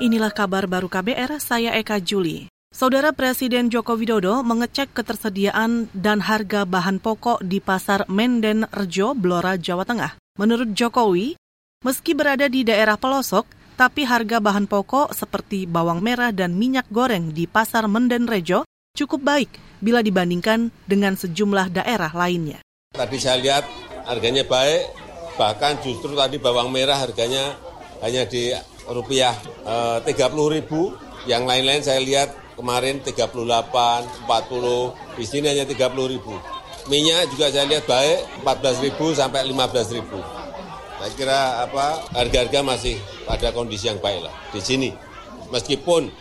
Inilah kabar baru KBR, saya Eka Juli. Saudara Presiden Joko Widodo mengecek ketersediaan dan harga bahan pokok di Pasar Menden Rejo, Blora, Jawa Tengah. Menurut Jokowi, meski berada di daerah pelosok, tapi harga bahan pokok seperti bawang merah dan minyak goreng di Pasar Menden Rejo cukup baik bila dibandingkan dengan sejumlah daerah lainnya. Tadi saya lihat harganya baik, bahkan justru tadi bawang merah harganya hanya di rupiah eh, tiga puluh ribu, yang lain-lain saya lihat kemarin 38, 40, di sini hanya 30 ribu. Minyak juga saya lihat baik 14 ribu sampai 15 ribu. Saya kira apa harga-harga masih pada kondisi yang baik lah di sini, meskipun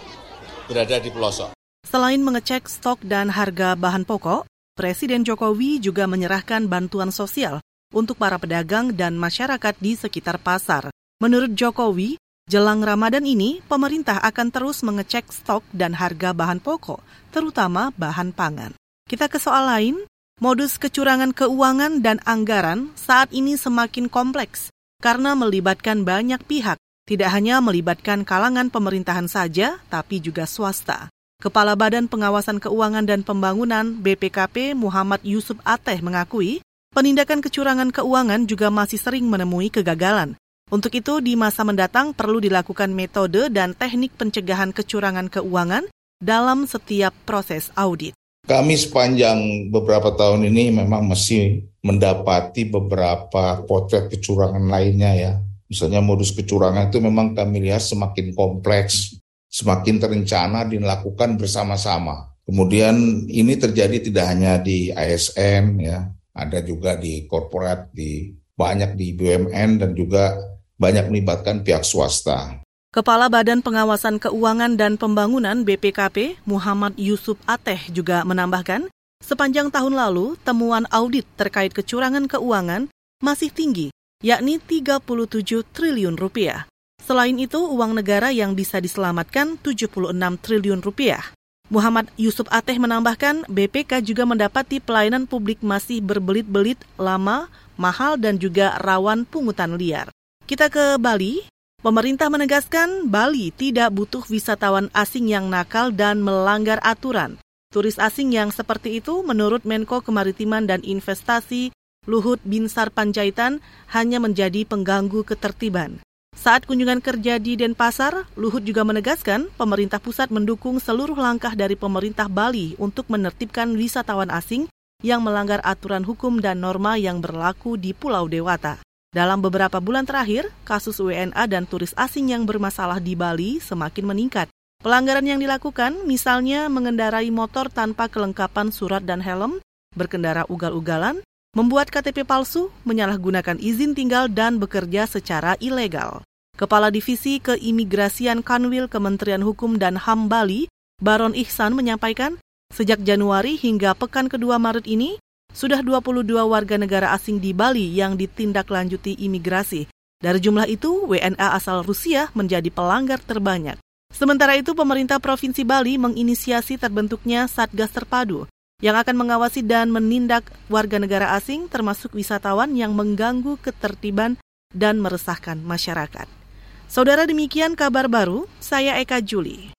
berada di pelosok. Selain mengecek stok dan harga bahan pokok, Presiden Jokowi juga menyerahkan bantuan sosial untuk para pedagang dan masyarakat di sekitar pasar. Menurut Jokowi, Jelang Ramadan ini, pemerintah akan terus mengecek stok dan harga bahan pokok, terutama bahan pangan. Kita ke soal lain, modus kecurangan keuangan dan anggaran saat ini semakin kompleks karena melibatkan banyak pihak, tidak hanya melibatkan kalangan pemerintahan saja, tapi juga swasta. Kepala Badan Pengawasan Keuangan dan Pembangunan BPKP Muhammad Yusuf Ateh mengakui, penindakan kecurangan keuangan juga masih sering menemui kegagalan. Untuk itu, di masa mendatang perlu dilakukan metode dan teknik pencegahan kecurangan keuangan dalam setiap proses audit. Kami sepanjang beberapa tahun ini memang masih mendapati beberapa potret kecurangan lainnya ya. Misalnya modus kecurangan itu memang kami lihat semakin kompleks, semakin terencana dilakukan bersama-sama. Kemudian ini terjadi tidak hanya di ASN ya, ada juga di korporat, di banyak di BUMN dan juga banyak melibatkan pihak swasta. Kepala Badan Pengawasan Keuangan dan Pembangunan BPKP Muhammad Yusuf Ateh juga menambahkan, sepanjang tahun lalu temuan audit terkait kecurangan keuangan masih tinggi, yakni 37 triliun rupiah. Selain itu, uang negara yang bisa diselamatkan 76 triliun rupiah. Muhammad Yusuf Ateh menambahkan, BPK juga mendapati pelayanan publik masih berbelit-belit, lama, mahal, dan juga rawan pungutan liar. Kita ke Bali. Pemerintah menegaskan Bali tidak butuh wisatawan asing yang nakal dan melanggar aturan. Turis asing yang seperti itu menurut Menko Kemaritiman dan Investasi Luhut Binsar Panjaitan hanya menjadi pengganggu ketertiban. Saat kunjungan kerja di Denpasar, Luhut juga menegaskan pemerintah pusat mendukung seluruh langkah dari pemerintah Bali untuk menertibkan wisatawan asing yang melanggar aturan hukum dan norma yang berlaku di Pulau Dewata. Dalam beberapa bulan terakhir, kasus WNA dan turis asing yang bermasalah di Bali semakin meningkat. Pelanggaran yang dilakukan misalnya mengendarai motor tanpa kelengkapan surat dan helm, berkendara ugal-ugalan, membuat KTP palsu, menyalahgunakan izin tinggal dan bekerja secara ilegal. Kepala Divisi Keimigrasian Kanwil Kementerian Hukum dan HAM Bali, Baron Ihsan menyampaikan, sejak Januari hingga pekan kedua Maret ini, sudah 22 warga negara asing di Bali yang ditindaklanjuti imigrasi. Dari jumlah itu, WNA asal Rusia menjadi pelanggar terbanyak. Sementara itu, pemerintah Provinsi Bali menginisiasi terbentuknya Satgas Terpadu yang akan mengawasi dan menindak warga negara asing termasuk wisatawan yang mengganggu ketertiban dan meresahkan masyarakat. Saudara demikian kabar baru, saya Eka Juli.